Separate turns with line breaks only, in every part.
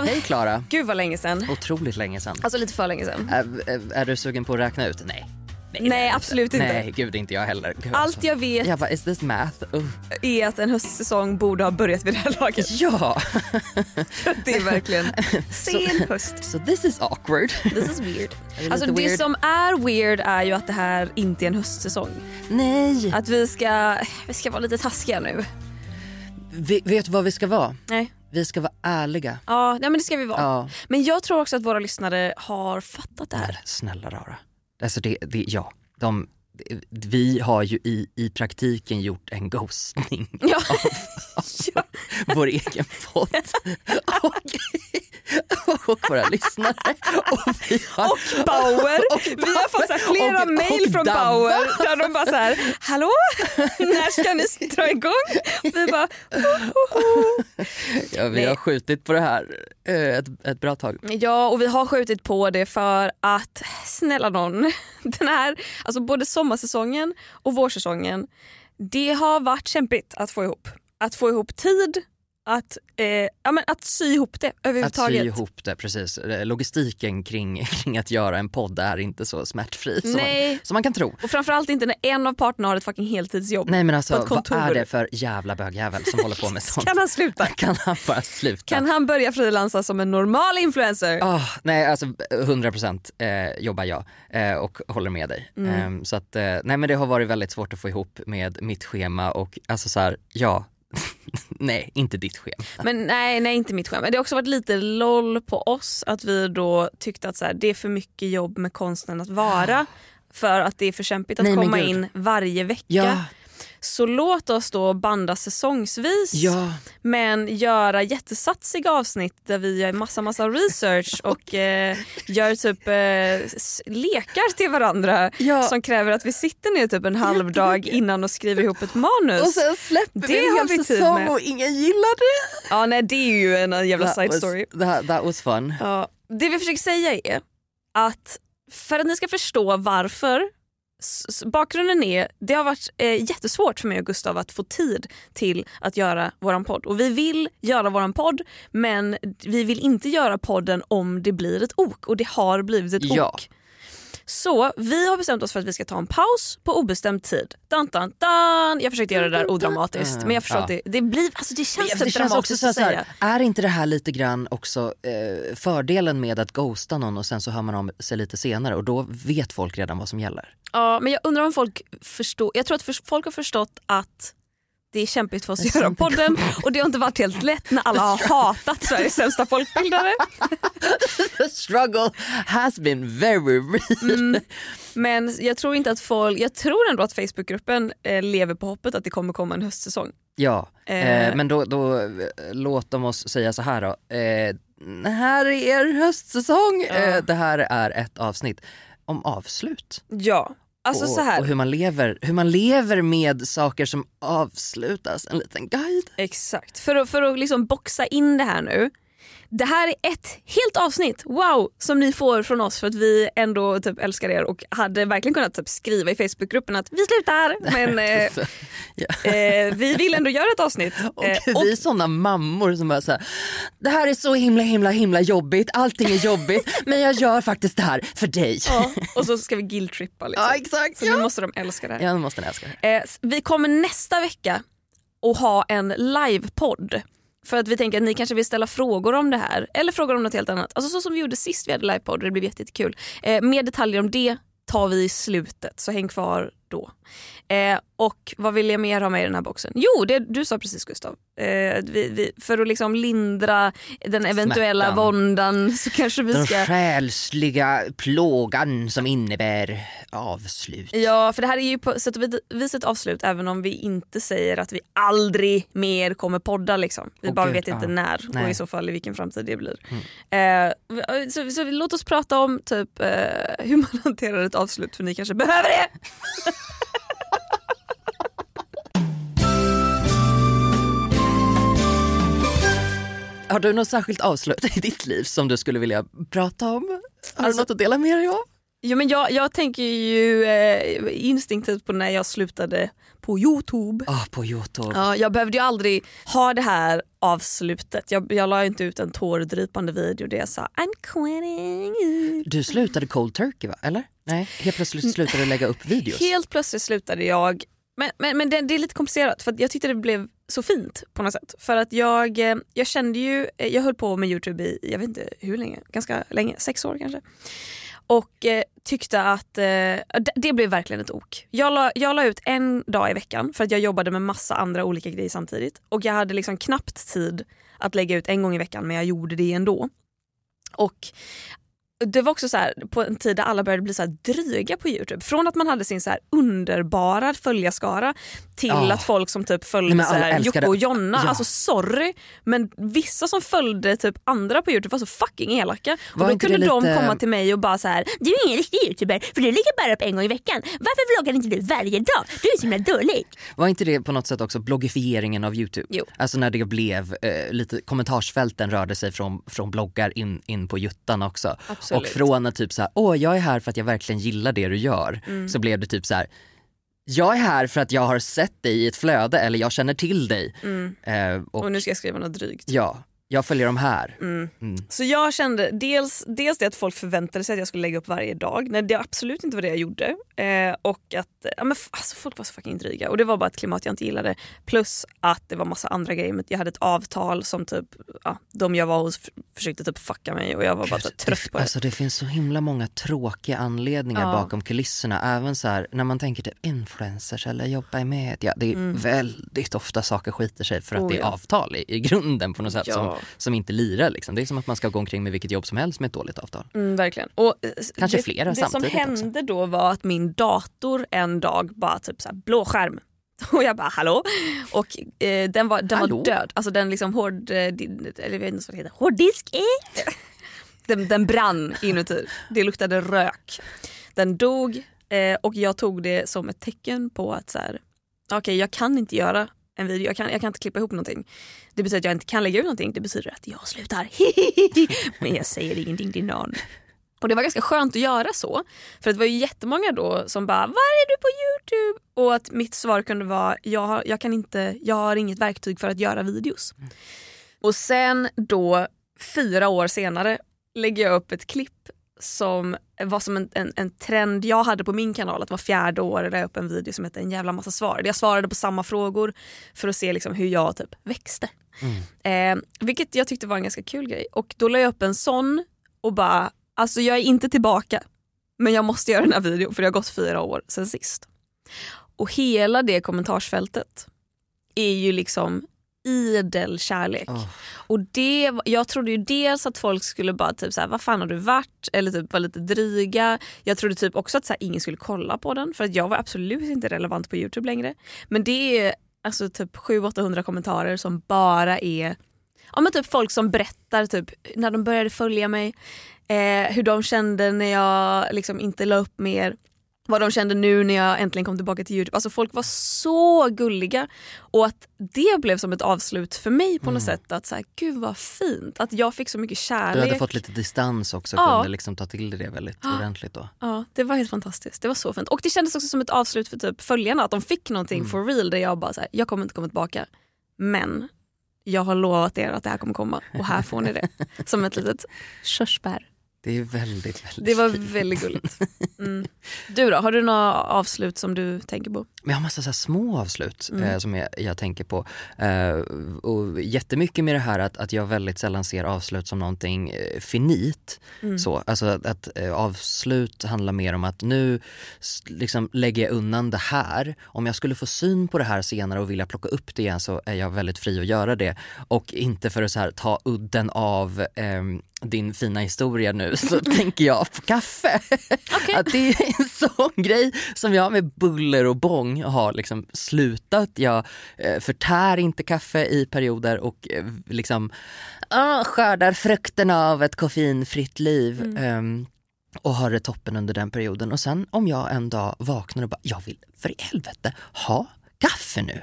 Gustav!
Hej Klara.
Gud vad länge sedan.
Otroligt länge sedan.
Alltså lite för länge sedan.
Är, är, du sugen på att räkna ut? Nej. Nej,
Nej, absolut inte.
Nej, gud inte jag heller. Gud,
Allt
alltså.
jag vet
Jag bara, is this math? Uh.
är att en höstsäsong borde ha börjat vid det här laget.
Ja,
Det är verkligen sen höst.
so this is awkward.
This is weird. Alltså det
weird.
som är weird är ju att det här inte är en höstsäsong.
Nej.
Att vi ska, vi ska vara lite taskiga nu.
Vi, vet du vad vi ska vara?
Nej.
Vi ska vara ärliga.
Ja, nej, men det ska vi vara.
Ja.
Men jag tror också att våra lyssnare har fattat det här.
Snälla rara. Alltså det, det ja. De, vi har ju i, i praktiken gjort en ghostning
Ja. ja.
vår egen podd och, och våra lyssnare. Och, vi har,
Och Bauer.
och
vi har fått så flera
och-
mail från
Dabba.
Bauer där de bara så här, hallå, när ska ni dra igång? Vi bara.
Ja, vi
Nej.
har skjutit på det här eh, ett, ett bra tag.
Ja och vi har skjutit på det för att snälla någon, den här, alltså både sommarsäsongen och vårsäsongen, det har varit kämpigt att få ihop. Att få ihop tid, att, eh, ja, men att sy ihop det
Att sy
överhuvudtaget.
ihop det, precis. Eh, Logistiken kring, kring att göra en podd är inte så smärtfri som man, som man kan tro.
Och framförallt inte när en av parterna har ett fucking heltidsjobb.
Nej men alltså vad är det för jävla bögjävel som håller på med sånt?
Kan han sluta?
Kan han bara sluta?
Kan han börja frilansa som en normal influencer?
Ah, nej alltså 100% eh, jobbar jag eh, och håller med dig.
Mm.
Eh, så att, eh, nej men det har varit väldigt svårt att få ihop med mitt schema och alltså så här, ja, nej inte ditt schema.
Men nej, nej inte mitt schema. Det har också varit lite loll på oss att vi då tyckte att så här, det är för mycket jobb med konsten att vara för att det är för kämpigt att
Nej,
komma in varje vecka.
Ja,
Så låt oss då banda säsongsvis
ja.
men göra jättesatsiga avsnitt där vi gör massa massa research och eh, gör typ eh, lekar till varandra
Ja.
som kräver att vi sitter ner typ en halv dag innan och skriver ihop ett manus.
Och sen släpper
Det
vi en hel
vi
säsong
med.
och ingen gillar det.
Ja nej det är ju en jävla
That
side
was-
story.
That, that was fun.
Ja, det vi försöker säga är att för att ni ska förstå varför Bakgrunden är, det har varit eh, jättesvårt för mig och Gustav att få tid till att göra våran podd. Och vi vill göra våran podd men vi vill inte göra podden om det blir ett ok och det har blivit ett
Ja.
ok. Så vi har bestämt oss för att vi ska ta en paus på obestämd tid. Dun, dun, dun. Jag försökte göra det där odramatiskt men jag förstår
Ja.
att det, det blir, alltså det känns typ
det känns också
dramatiskt
så så här, är inte det här lite grann också eh, fördelen med att ghosta någon och sen så hör man om sig lite senare och då vet folk redan vad som gäller.
Ja, men jag undrar om folk förstår. Jag tror att folk har förstått att det är kämpigt för oss att göra podden och det har inte varit helt lätt när alla har hatat Sveriges sämsta folkbildare.
The struggle has been very real.
Mm. Men jag tror inte att folk, jag tror ändå att Facebookgruppen eh, lever på hoppet att det kommer komma en höstsäsong.
Ja,
Eh.
eh, men då, då eh, låt dem oss säga så här då. Eh, det här är er höstsäsong.
Ja.
Det här är ett avsnitt om avslut.
Ja, alltså
och,
så här.
och hur, man lever, hur man lever med saker som avslutas. En liten guide.
Exakt, för att, för att liksom boxa in det här nu. Det här är ett helt avsnitt, wow, som ni får från oss för att vi ändå typ älskar er och hade verkligen kunnat typ skriva i Facebookgruppen att vi slutar men eh,
ja.
eh, vi vill ändå göra ett avsnitt.
Och
Eh,
vi är såna mammor som bara såhär, det här är så himla himla himla jobbigt, allting är jobbigt men jag gör faktiskt det här för dig.
ja, och så ska vi guilt-trippa. Liksom.
Ja, exakt.
Så
Ja.
nu måste de älska det här.
Ja, nu måste ni älska det.
Eh, vi kommer nästa vecka att ha en livepodd. För att vi tänker att ni kanske vill ställa frågor om det här eller frågor om något helt annat. Alltså så som vi gjorde sist vi hade livepodd och det blev jätte- jättekul. Eh, mer detaljer om det tar vi i slutet så häng kvar då. Eh, och vad vill jag mer ha med i den här boxen? Jo, det du sa precis Gustav. Eh, vi, vi, för att liksom lindra den eventuella
Smärtan.
våndan så kanske vi
Den
ska...
själsliga plågan som innebär avslut.
Ja, för det här är ju på sätt och vis ett avslut även om vi inte säger att vi aldrig mer kommer podda. Liksom. Vi
Åh,
bara
gud,
vet inte
ja.
när och
Nej. Mm.
i så fall i vilken framtid det blir. Eh, så, så låt oss prata om typ, eh, hur man hanterar ett avslut för ni kanske behöver det.
Har du något särskilt avslut i ditt liv som du skulle vilja prata om? Har
Alltså-
du något att dela med dig av?
Jo, men jag, jag tänker ju eh, instinktivt på när jag slutade på Youtube.
Ah, på Youtube.
Ja, jag behövde ju aldrig ha det här avslutet. Jag, jag la inte ut en tårdrypande video där jag sa I'm quitting.
Du slutade cold turkey va? Eller? Nej, helt plötsligt slutade du lägga upp videos.
Helt plötsligt slutade jag, men, men, men det, det är lite komplicerat för jag tyckte det blev så fint på något sätt. För att jag, eh, jag kände ju, eh, jag höll på med Youtube i, jag vet inte hur länge, ganska länge, sex år kanske. Och eh, tyckte att eh, det, det blev verkligen ett ok. Jag la, jag la ut en dag i veckan för att jag jobbade med massa andra olika grejer samtidigt. Och jag hade liksom knappt tid att lägga ut en gång i veckan men jag gjorde det ändå. Och det var också så här, på en tid där alla började bli så här dryga på Youtube. Från att man hade sin så här underbara följarskara till
Ah.
att folk som typ
Nej,
följde
men
så här, Jocke och Jonna,
Ja.
alltså sorry men vissa som följde typ andra på Youtube var så fucking elaka. Och
Var
då
inte
kunde de
lite-
komma till mig och bara så här: du är ingen riktig youtuber för du lägger bara upp en gång i veckan. Varför vloggar inte du varje dag? Du är så himla dålig.
Var inte det på något sätt också blogifieringen av Youtube?
Jo.
Alltså när det blev eh, lite, kommentarsfälten rörde sig från, från bloggar in, in på juttan också.
Absolut.
Och från att typ så här, åh jag är här för att jag verkligen gillar det du gör,
Mm.
så blev det typ så här. Jag är här för att jag har sett dig i ett flöde eller jag känner till dig. Eh, och,
Mm. Och nu ska jag skriva något drygt.
Ja, jag följer de här.
Så jag kände dels, dels det att folk förväntade sig att jag skulle lägga upp varje dag när det absolut inte var det jag gjorde. Eh, och att ja, men, alltså, folk var så fucking dryga och det var bara ett klimat jag inte gillade. Plus att det var massa andra grejer. Jag hade ett avtal som typ, ja, de jag var hos försökte typ fucka mig och jag var bara trött på det.
Alltså det finns så himla många tråkiga anledningar
Ja.
bakom kulisserna. Även så här, när man tänker typ influencers eller jobba i media. Det är väldigt ofta saker skiter sig för att
Mm. Oh,
det är
ja.
avtal i, i grunden på något sätt som, som inte lirar. Liksom. Det är som att man ska gå omkring med vilket jobb som helst med ett dåligt avtal.
Mm, verkligen. Och, eh,
Kanske
det,
flera
Det som
samtidigt
hände då var att min dator en dag bara typ så här blå skärm. Och jag bara hallå? Och eh, den var, den
Hallå?
var död. Alltså den liksom hård, eh, eller jag vet inte vad det heter, hårddisk? eh? Den, den brann inuti. Det luktade rök. Den dog eh, och jag tog det som ett tecken på att så här, okej jag kan inte göra en video, jag kan, jag kan inte klippa ihop någonting. Det betyder att jag inte kan lägga ut någonting, det betyder att jag slutar. Men jag säger ingenting till någon. Och det var ganska skönt att göra så. För det var ju jättemånga då som bara “Var är du på Youtube?” och att mitt svar kunde vara jag, har- jag, kan inte, “Jag har inget verktyg för att göra videos”. Och sen då, fyra år senare, lägger jag upp ett klipp som var som en, en, en trend jag hade på min kanal. Att var fjärde år la jag upp en video som hette En jävla massa svar. Jag svarade på samma frågor för att se liksom hur jag typ växte. Eh, vilket jag tyckte var en ganska kul grej. Och då la jag upp en sån och bara, alltså jag är inte tillbaka. Men jag måste göra den här videon för det har gått fyra år sen sist. Och hela det kommentarsfältet är ju liksom idel kärlek.
Åh.
Och det, jag trodde ju dels att folk skulle bara typ såhär, vad fan har du varit? Eller typ vara lite dryga. Jag trodde typ också att så här, ingen skulle kolla på den för att jag var absolut inte relevant på Youtube längre. Men det är alltså typ 700-800 kommentarer som bara är ja, men typ folk som berättar typ, när de började följa mig, eh, hur de kände när jag liksom inte la upp mer. Vad de kände nu när jag äntligen kom tillbaka till Youtube. Alltså folk var så gulliga. Och att det blev som ett avslut för mig på något sätt. Att så här, gud vad fint. Att jag fick så mycket
Du
kärlek.
hade fått lite distans också och
Ja.
kunde liksom ta till dig det väldigt ordentligt då.
Ja, det var helt fantastiskt. Det var så fint. Och det kändes också som ett avslut för typ följarna. Att de fick någonting
Mm.
for real där jag bara så här, jag kommer inte komma tillbaka. Men jag har lovat er att det här kommer komma och här får ni det. som ett litet körsbär.
Det är väldigt, väldigt
Det var väldigt gulligt. Mm. Du då, har du några avslut som du tänker på?
Men jag har massa så små avslut
Mm.
eh, som jag, jag tänker på. Eh, och jättemycket med det här att, att jag väldigt sällan ser avslut som någonting eh, finit.
Mm.
Så, alltså att, att eh, avslut handlar mer om att nu liksom, lägger jag undan det här. Om jag skulle få syn på det här senare och vilja plocka upp det igen så är jag väldigt fri att göra det. Och inte för att här, ta udden av ehm, din fina historia nu så tänker jag på kaffe. Att det är en sån grej som jag med buller och bång har liksom slutat. Jag eh, förtär inte kaffe i perioder och eh, liksom ah, skördar frukterna av ett koffeinfritt liv. ehm, och har det toppen under den perioden. Och sen om jag en dag vaknar och bara, jag vill för i helvete ha kaffe nu.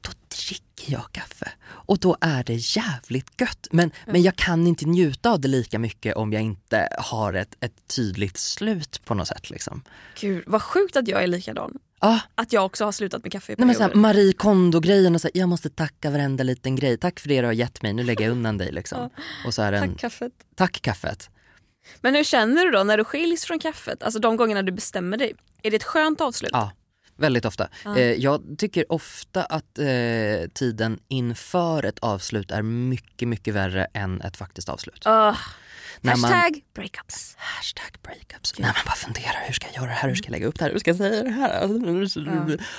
Då dricker jag kaffe. Och då är det jävligt gött. Men, men jag kan inte njuta av det lika mycket om jag inte har ett, ett tydligt slut på något sätt. Liksom.
Gud vad sjukt att jag är likadan.
Ah,
Att jag också har slutat med kaffe i
nej men så här,
perioder.
Marie Kondo-grejen, och så här, jag måste tacka varenda liten grej. Tack för det du har gett mig, nu lägger jag undan dig. Liksom. Och så är det en,
Tack kaffet.
tack kaffet.
Men hur känner du då när du skiljs från kaffet? Alltså de gångerna du bestämmer dig. Är det ett skönt avslut?
Ja, väldigt ofta. Eh, jag tycker ofta att eh, tiden inför ett avslut är mycket, mycket värre än ett faktiskt avslut. När man-
hashtag breakups.
Hashtag breakups. När man bara funderar, hur ska jag göra det här, hur ska jag lägga upp det här, hur ska jag säga det här?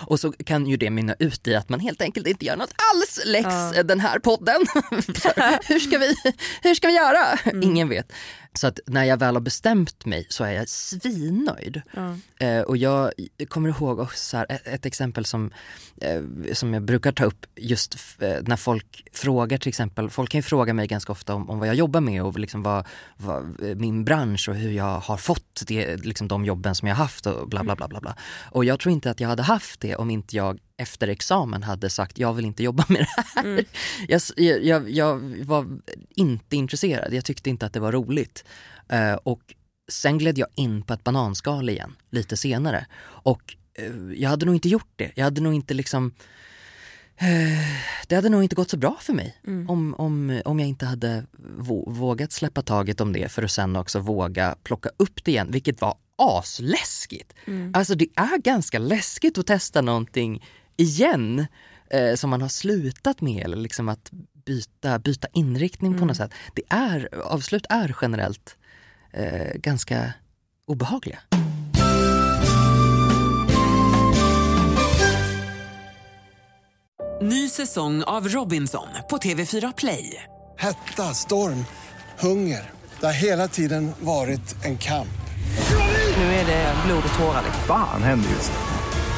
Och så kan ju det mynna ut i att man helt enkelt inte gör något alls läx den här podden. Hur, ska vi, hur ska vi göra? Ingen vet. Så att när jag väl har bestämt mig så är jag svinnöjd. Eh, och jag kommer ihåg också så här, ett, ett exempel som, eh, som jag brukar ta upp just eh, när folk frågar till exempel, folk kan ju fråga mig ganska ofta om, om vad jag jobbar med och liksom vad, vad, eh, min bransch och hur jag har fått det, liksom de jobben som jag haft och bla bla bla bla. bla. Och jag tror inte att jag hade haft det om inte jag efter examen hade sagt jag vill inte jobba med det här. Jag, s- jag, jag, jag var inte intresserad, jag tyckte inte att det var roligt. Eh, och sen gled jag in på ett bananskal igen lite senare. Och eh, jag hade nog inte gjort det. Jag hade nog inte liksom eh, det hade nog inte gått så bra för mig om, om, om jag inte hade vå- vågat släppa taget om det för att sen också våga plocka upp det igen, vilket var asläskigt. Alltså det är ganska läskigt att testa någonting igen eh, som man har slutat med eller liksom att byta, byta inriktning på något sätt. Det är, avslut är generellt eh, ganska obehagliga.
Ny säsong av Robinson på TV4 Play.
Hetta, storm, hunger. Det har hela tiden varit en kamp.
Nu är det blod och tårar. liksom.
Fan händer just nu.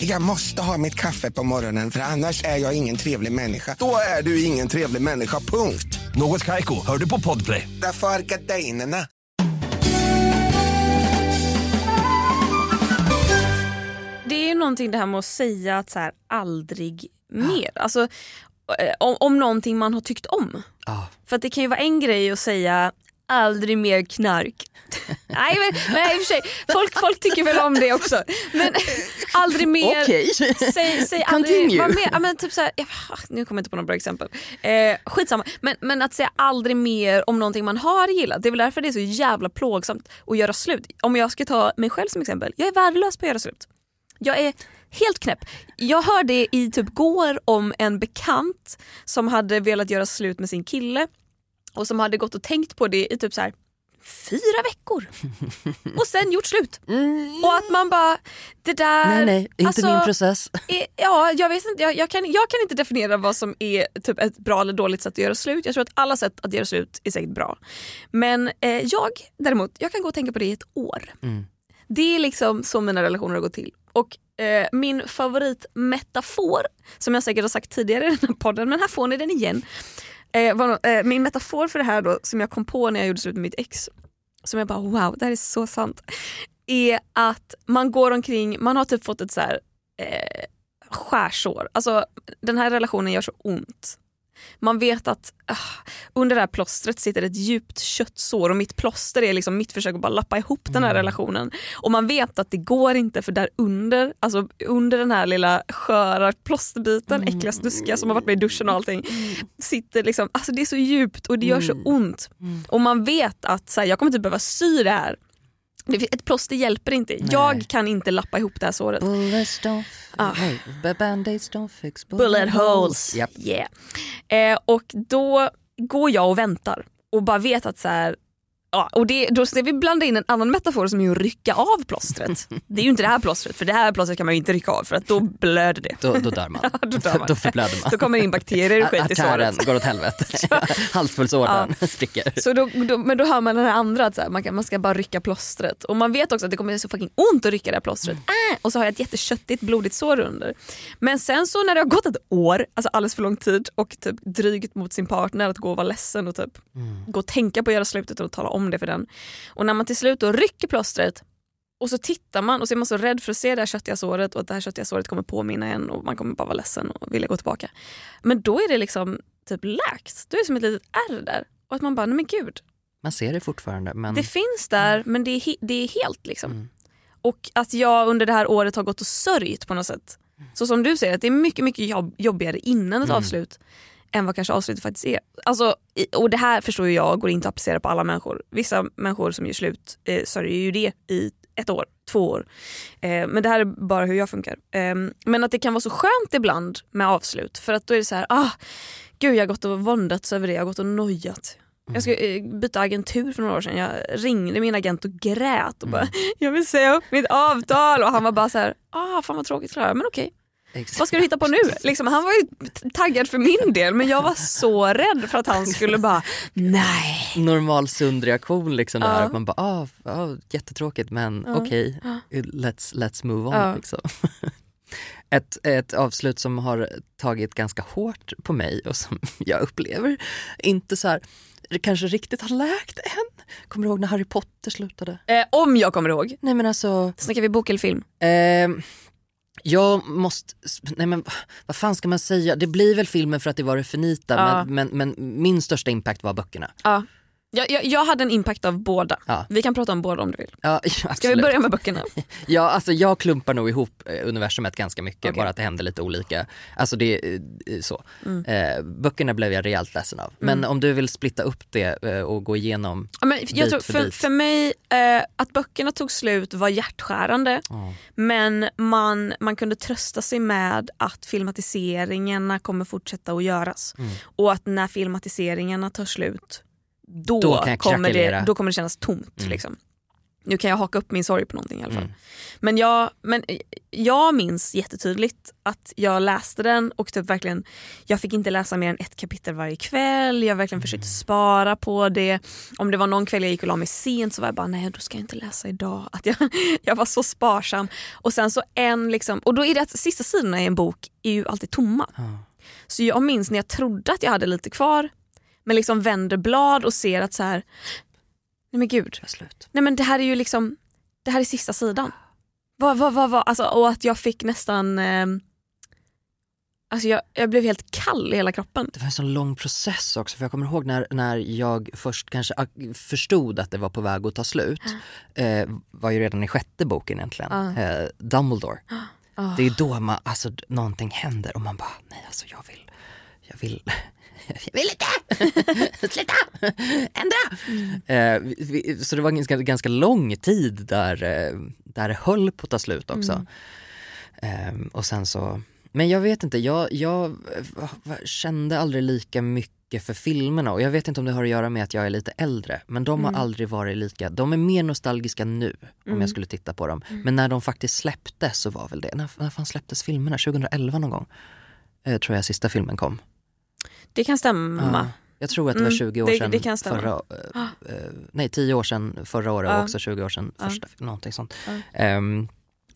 Jag måste ha mitt kaffe på morgonen för annars är jag ingen trevlig människa. Då är du ingen trevlig människa, punkt.
Något Kaiko, hör du på Podplay.
Därför är gardinerna.
Det är ju någonting det här med att säga att så här, aldrig mer. Alltså, eh, om, om någonting man har tyckt om.
Ah.
För att det kan ju vara en grej att säga aldrig mer knark. nej men, men i och för sig, folk, folk tycker väl om det också. Men aldrig mer,
Okej.
säg, säg aldrig, vad mer, ja, men typ så här, ja, nu kommer jag inte på några bra exempel. Eh, skitsamma, men, men att säga aldrig mer om någonting man har gillat, det är väl därför det är så jävla plågsamt att göra slut. Om jag ska ta mig själv som exempel, jag är värdelös på att göra slut. Jag är helt knäpp. Jag hörde i typ går om en bekant som hade velat göra slut med sin kille och som hade gått och tänkt på det i typ så här fyra veckor och sen gjort slut. Och att man bara, det där...
Nej nej, inte
alltså,
min process.
är- Ja, jag, vet inte, jag, jag, kan, jag kan inte definiera vad som är typ ett bra eller dåligt sätt att göra slut. Jag tror att alla sätt att göra slut är säkert bra. Men eh, jag däremot, jag kan gå och tänka på det i ett år. Det är liksom så mina relationer har gått till. Och eh, min favoritmetafor, som jag säkert har sagt tidigare i den här podden, men här får ni den igen. Eh, var, eh, min metafor för det här då, som jag kom på när jag gjorde slut med mitt ex, som jag bara wow, det här är så sant, är att man går omkring, man har typ fått ett så här, eh, skärsår. Alltså den här relationen gör så ont. Man vet att ah, under det här plåstret sitter ett djupt köttsår och mitt plåster är liksom mitt försök att bara lappa ihop den här relationen. Och man vet att det går inte för där under, alltså under den här lilla sköra plåsterbiten, äckliga snuskiga som har varit med i duschen och allting, sitter liksom, alltså det är så djupt och det gör så ont. Och man vet att så här, jag kommer inte behöva sy det här. Ett plåster hjälper inte. Jag kan inte lappa ihop det här såret.
Bullets don't,
Ah.
nej, band-aids don't fix
bullet holes.
Japp.
Yeah. Eh, och då går jag och väntar och bara vet att så här, ja, och det, då ska vi blanda in en annan metafor som är att rycka av plåstret. det är ju inte det här plåstret för det här plåstret kan man ju inte rycka av för att då blöder det.
Då, då dör man.
då dör man.
då förblöder man.
Då kommer det in bakterier och skit i såret.
går åt helvete. Halspulsådern spricker.
Så då, då, men då hör man den här andra att så här, man, kan, man ska bara rycka plåstret. Och man vet också att det kommer göra så fucking ont att rycka det här plåstret. Äh! Och så har jag ett jätteköttigt blodigt sår under. Men sen så när det har gått ett år, alltså alldeles för lång tid och typ drygt mot sin partner att gå och vara ledsen och typ gå och tänka på att göra slutet och tala om det för den. Och när man till slut då rycker plåstret och så tittar man och så är man så rädd för att se det här köttiga såret och att det här köttiga såret kommer påminna en och man kommer bara vara ledsen och vilja gå tillbaka. Men då är det liksom typ läkt. Då är det som ett litet ärr där. Och att man bara, nej men gud,
Man ser det fortfarande men
det finns där men det är, he- det är helt liksom. Och att jag under det här året har gått och sörjt på något sätt. Så som du säger, att det är mycket, mycket jobb, jobbigare innan ett avslut än vad kanske avslutet faktiskt är. Alltså, och det här förstår ju jag går inte att applicera på alla människor. Vissa människor som gör slut eh, sörjer ju det i ett år, två år. Eh, men det här är bara hur jag funkar. Eh, men att det kan vara så skönt ibland med avslut för att då är det så här, ah, gud jag har gått och våndats över det, jag har gått och nojat. Jag ska eh, byta agentur för några år sedan. Jag ringde min agent och grät och bara “jag vill säga upp mitt avtal” och han var bara så här “ah fan vad tråkigt Klara, men okej,
Exakt.
vad ska du hitta på nu?” liksom, Han var ju taggad för min del men jag var så rädd för att han skulle bara “nej”.
normal sund reaktion liksom där
Ja.
att man bara ah, ah, jättetråkigt men okej let's, let's move on
Ja.
liksom. Ett, ett avslut som har tagit ganska hårt på mig och som jag upplever inte så här, kanske riktigt har läkt än. Kommer du ihåg när Harry Potter slutade?
Eh, om jag kommer ihåg.
Nej men alltså,
Snackar vi bok eller film?
ehm, jag måste, nej men vad fan ska man säga? Det blir väl filmen för att det var det finita
Ja.
men, men, men min största impact var böckerna.
Ja. Jag, jag, jag hade en impact av båda.
Ja.
Vi kan prata om båda om du vill.
Ja,
Ska vi
absolut.
börja med böckerna?
Ja, alltså jag klumpar nog ihop eh, universumet ganska mycket,
Okej.
bara att det händer lite olika. Alltså det eh, så.
Mm.
Eh, böckerna blev jag rejält ledsen av. Men om du vill splitta upp det eh, och gå igenom.
Ja, men jag tror,
för
för, för mig, eh, att böckerna tog slut var hjärtskärande. Men man, man kunde trösta sig med att filmatiseringarna kommer fortsätta att göras.
Mm.
Och att när filmatiseringarna tar slut, då,
Då
kommer, det, då kommer det kännas tomt. Liksom. Nu kan jag haka upp min sorg på någonting i alla fall.
Mm.
Men, jag, men jag minns jättetydligt att jag läste den och typ verkligen, jag fick inte läsa mer än ett kapitel varje kväll. Jag verkligen försökte spara på det. Om det var någon kväll jag gick och la mig sent så var jag bara nej då ska jag inte läsa idag. Att jag, jag var så sparsam. Och sen så en liksom, och då är det att sista sidorna i en bok är ju alltid tomma. Så jag minns när jag trodde att jag hade lite kvar men liksom vänder blad och ser att så här, nej men gud, nej men det här är ju liksom, det här är sista sidan. Vad, vad, vad, vad, alltså, och att jag fick nästan, eh, alltså jag, jag blev helt kall i hela kroppen.
Det var en sån lång process också för jag kommer ihåg när, när jag först kanske ak- förstod att det var på väg att ta slut. Eh, var ju redan i sjätte boken egentligen, eh, Dumbledore. Det är då man, alltså någonting händer och man bara nej alltså jag vill, jag vill jag vill inte! Sluta! Ändra! Eh, vi- så det var ganska, ganska lång tid där, eh, där det höll på att ta slut också. Ehm, och sen så, men jag vet inte, jag, jag eh, kände aldrig lika mycket för filmerna och jag vet inte om det har att göra med att jag är lite äldre men de har aldrig varit lika, de är mer nostalgiska nu om jag skulle titta på dem. Men när de faktiskt släpptes så var väl det, när, när fan släpptes filmerna? 2011 någon gång? Eh, tror jag sista filmen kom.
Det kan stämma.
Jag tror att det var
Mm,
20 år
det-
sedan
det stämma.
förra, eh, eh, nej 10 år sedan förra året och
Ja.
också 20 år sedan första, någonting sånt.
Ja.
Ehm,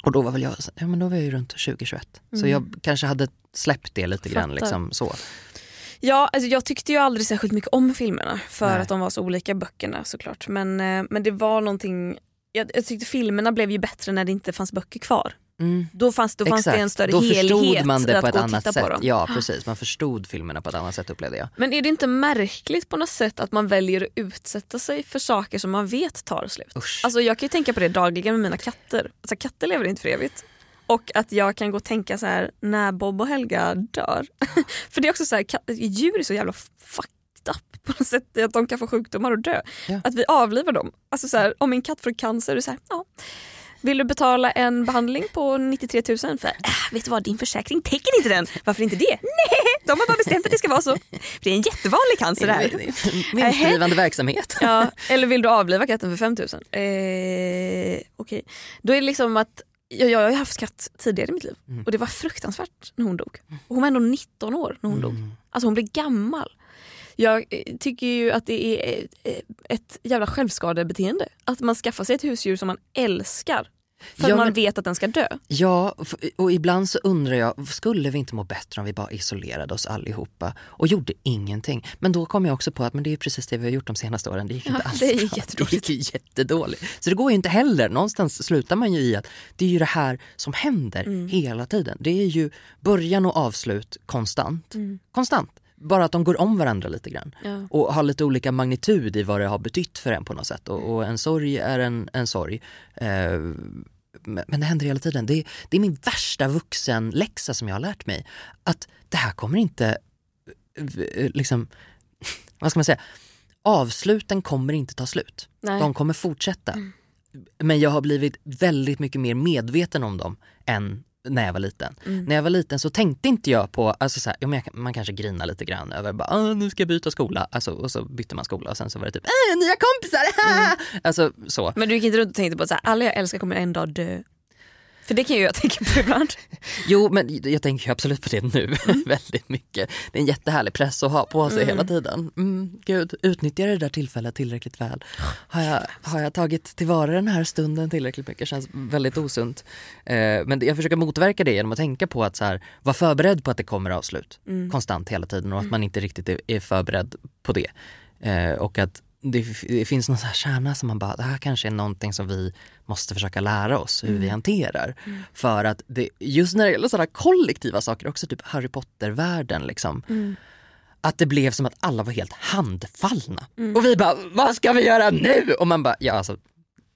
och då var väl jag, ja men då var jag ju runt 2021. Så jag kanske hade släppt det lite grann
Mm. Fattar.
liksom så.
Ja, alltså jag tyckte ju aldrig särskilt mycket om filmerna för
Nej.
att de var så olika böckerna såklart. Men, eh, men det var någonting, jag, jag tyckte filmerna blev ju bättre när det inte fanns böcker kvar. Då fanns, då fanns det en större
Då förstod
helhet
man
i
det
att
på ett annat sätt. Ja precis, man förstod filmerna på ett annat sätt upplevde jag.
Men är det inte märkligt på något sätt att man väljer att utsätta sig för saker som man vet tar slut?
Usch.
Alltså jag kan ju tänka på det dagligen med mina katter. Alltså katter lever inte för evigt. Och att jag kan gå och tänka så här när Bob och Helga dör. för det är också så här, djur är så jävla fucked up på något sätt att de kan få sjukdomar och dö.
Ja.
Att vi avlivar dem. Alltså så här, om min katt får cancer, det är så här, ja. Vill du betala en behandling på 93 000? För äh, vet du vad, din försäkring täcker inte den. Varför inte det? Nej, de har bara bestämt att det ska vara så. Det är en jättevanlig cancer det här.
Vinstdrivande verksamhet.
Ja, eller vill du avliva katten för 5000? Eh, Okej. Då är det liksom att jag, jag har ju haft katt tidigare i mitt liv
Mm.
och det var fruktansvärt när hon dog. Och hon var ändå 19 år när hon dog.
Mm.
Alltså hon blev gammal. Jag eh, tycker ju att det är eh, ett jävla självskadebeteende. Att man skaffar sig ett husdjur som man älskar för
Ja,
att man
men-
vet att den ska dö.
Ja, och ibland så undrar jag, skulle vi inte må bättre om vi bara isolerade oss allihopa och gjorde ingenting? Men då kom jag också på att men det är precis det vi har gjort de senaste åren. Det gick inte
Ja,
alls
det
bra.
jättedåligt.
Det gick jättedåligt. Så det går ju inte heller. Någonstans slutar man ju i att det är ju det här som händer
Mm.
hela tiden. Det är ju början och avslut konstant.
Mm.
Konstant. Bara att de går om varandra lite grann.
Ja.
Och har lite olika magnitud i vad det har betytt för en på något sätt. Och, och en sorg är en, en sorg. Eh, men det händer hela tiden. Det är, det är min värsta vuxenläxa som jag har lärt mig. Att det här kommer inte, eh, liksom, vad ska man säga, avsluten kommer inte ta slut.
Nej.
De kommer fortsätta. Men jag har blivit väldigt mycket mer medveten om dem än när jag var liten. När jag var liten så tänkte inte jag på, alltså så här, ja, jag, man kanske grinar lite grann över bara, ah, nu ska jag byta skola. Alltså, och så bytte man skola och sen så var det typ, äh, nya kompisar! Alltså så.
Men du gick inte runt och tänkte på att alla jag älskar kommer en dag dö. För det kan ju jag tänka på ibland.
Jo men jag tänker ju absolut på det nu väldigt mycket. Det är en jättehärlig press att ha på sig hela tiden. Mm, gud, utnyttjar jag det där tillfället tillräckligt väl? Har jag, har jag tagit tillvara den här stunden tillräckligt mycket? Känns väldigt osunt. Eh, men jag försöker motverka det genom att tänka på att så här, vara förberedd på att det kommer avslut konstant hela tiden och att man inte riktigt är, är förberedd på det. Eh, och att det, det finns någon så här kärna som man bara, det här kanske är någonting som vi måste försöka lära oss hur vi hanterar. För att det, just när det gäller sådana kollektiva saker, också typ Harry Potter-världen liksom. Att det blev som att alla var helt handfallna. Och vi bara, vad ska vi göra nu? Och man bara, ja alltså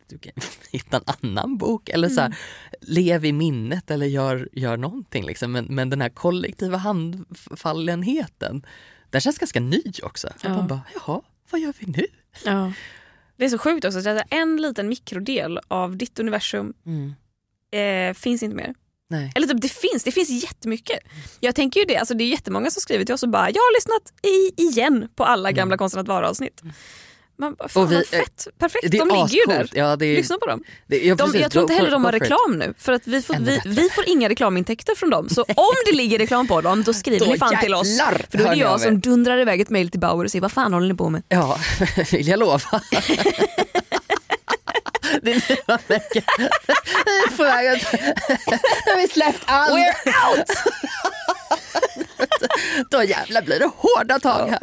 du kan hitta en annan bok eller så här, lev i minnet eller gör, gör någonting liksom. Men, men den här kollektiva handfallenheten, den känns ganska ny också. Att man bara, jaha, vad gör vi nu?
Ja. Det är så sjukt också, så att en liten mikrodel av ditt universum eh, finns inte mer.
Nej.
Eller typ, det finns, det finns jättemycket. Jag tänker ju det, alltså det är jättemånga som skriver till oss och bara “jag har lyssnat i, igen på alla gamla Konstigt att vara-avsnitt”. Man fan
Och vi-
fett, perfekt,
det är
de ligger ju där.
Ja, är-
Lyssna på dem.
Det, ja,
De, jag tror inte heller de har reklam nu för att vi får, vi, vi får inga reklamintäkter från dem. Så om det ligger reklam på dem då skriver
Då
ni fan till oss. För då är det jag som dundrar iväg ett mejl till Bauer och säger vad fan håller ni på med?
Ja, vill jag lova. det är nu man märker. Nu har vi släppt allt. We're out! Då jävlar blir det hårda tag här.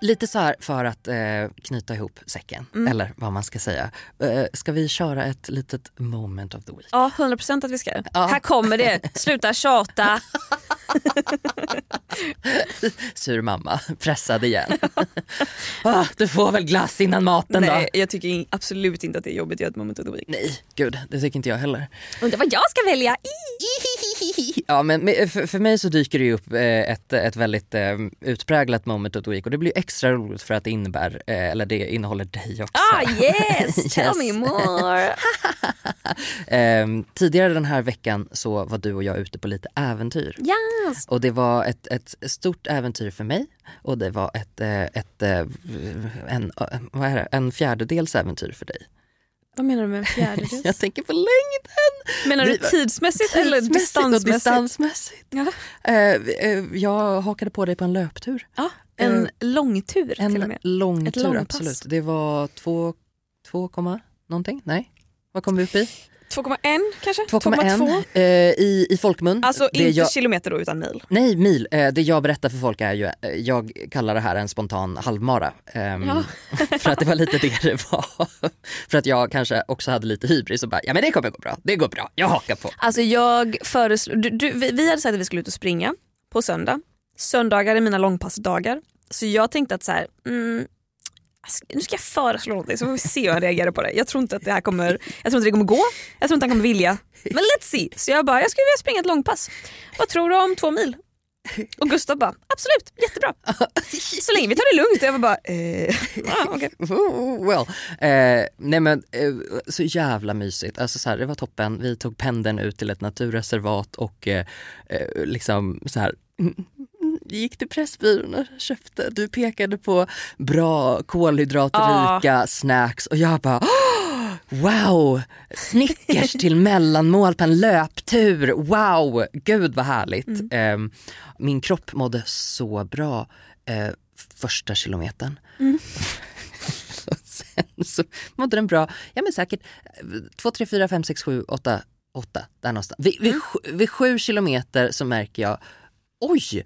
lite så här för att eh, knyta ihop säcken, eller vad man ska säga. Eh, ska vi köra ett litet moment of the week?
Ja, 100% att vi ska. Här kommer det. Sluta tjata.
Sur mamma, pressad igen. ah, du får väl glass innan maten
Nej,
då?
jag tycker absolut inte att det är jobbigt att göra ett moment of the week.
Nej, gud det tycker inte jag heller.
Undrar vad jag ska välja.
Ja men för, för mig så dyker det ju upp eh, ett, ett väldigt eh, utpräglat moment of the week och det blir extra roligt för att det innebär, eh, eller det innehåller dig också.
Ah yes, tell
Yes.
me more.
Ehm, tidigare den här veckan så var du och jag ute på lite äventyr.
Yes.
Och det var ett, ett stort äventyr för mig och det var ett, ett, en, vad är det? en fjärdedels äventyr för dig.
Vad menar du med en fjärdedels?
Jag tänker på längden!
Menar du tidsmässigt, eller distansmässigt?
distansmässigt.
Ja.
Eh, eh, jag hakade på dig på en löptur.
Ja, en
Eh,
långtur till och
En
med.
lång
Ett långpass.
absolut. Det var två, två komma någonting? Nej? Vad kom vi upp i?
2,1 kanske?
2,1 eh, i, i folkmun.
Alltså
Det
inte
jag,
kilometer då, utan mil.
Nej, mil. Eh, det jag berättar för folk är ju, eh, jag kallar det här en spontan halvmara. Ehm,
Ja.
för att det var lite det det var. för att jag kanske också hade lite hybris och bara, ja men det kommer gå bra, det går bra, jag hakar på.
Alltså jag föreslår, vi, vi hade sagt att vi skulle ut och springa på söndag. Söndagar är mina långpassdagar. Så jag tänkte att så här, mm, nu ska jag föreslå någonting så får vi se hur han reagerar på det. Jag tror inte att det här kommer, jag tror inte det kommer gå, jag tror inte han kommer vilja. Men let's see. Så jag bara, jag skulle vilja springa ett långpass. Vad tror du om två mil? Och Gustav bara, absolut, jättebra. Så länge vi tar det lugnt. Och jag bara, eh, ah, okej.
Well. eh, nej men eh, så jävla mysigt. Alltså så här, det var toppen. Vi tog pendeln ut till ett naturreservat och eh, eh liksom så här gick till Pressbyrån och köpte. Du pekade på bra kolhydratrika snacks och jag bara "Åh, Wow! Snickers till mellanmål på en löptur. Wow! Gud vad härligt. Eh, min kropp mådde så bra eh, första kilometern. Och sen så mådde den bra, ja men säkert eh, två, tre, fyra, fem, sex, sju, åtta, åtta där någonstans. Vid, vid, sju- vid sju kilometer så märker jag, oj,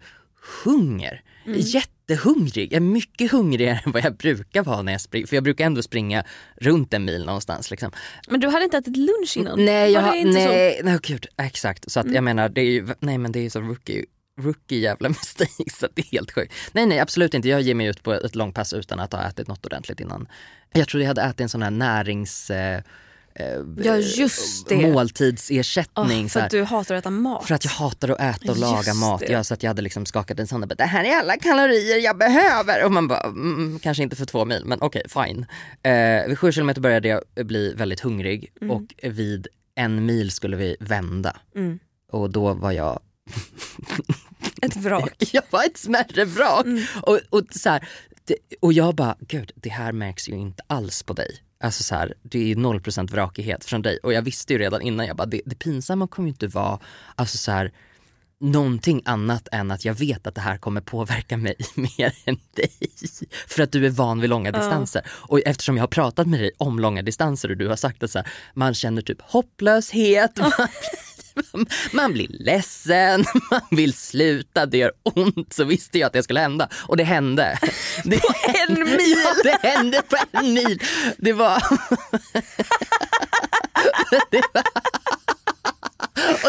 hunger. Jättehungrig, jag är mycket hungrigare än vad jag brukar vara när jag springer. För jag brukar ändå springa runt en mil någonstans. Liksom.
Men du hade inte ätit lunch innan?
Nej, jag?
Mm.
nej, nej gud, exakt. Så att jag menar, det är ju, nej men det är ju så rookie, rookie jävla mistake så det är helt sjukt. Nej nej absolut inte, jag ger mig ut på ett långpass utan att ha ätit något ordentligt innan. Jag trodde jag hade ätit en sån här närings... Eh, eh,
Ja, just det.
Måltidsersättning. Så
för att du hatar att äta mat.
För att jag hatar att äta och
Just
laga mat.
det.
Ja, så att jag hade liksom skakat en sån där, bara, det här är alla kalorier jag behöver. Och man bara, mm, kanske inte för två mil men okej fine. Eh, vid sju kilometer började jag bli väldigt hungrig
Mm.
och vid en mil skulle vi vända.
Mm.
Och då var jag
Ett vrak.
jag var ett smärre vrak.
Mm.
Och, och, så här, det, och jag bara, gud det här märks ju inte alls på dig. Alltså så här, det är ju 0% vrakighet från dig. Och jag visste ju redan innan, jag bara, det, det pinsamma kommer ju inte vara alltså så här, någonting annat än att jag vet att det här kommer påverka mig mer än dig. För att du är van vid långa distanser. Och eftersom jag har pratat med dig om långa distanser och du har sagt att så här, man känner typ hopplöshet, man, man blir ledsen, man vill sluta, det gör ont. Så visste jag att det skulle hända. Och det hände. Det på
en mil?
Ja, det hände på en mil. Det var... det var...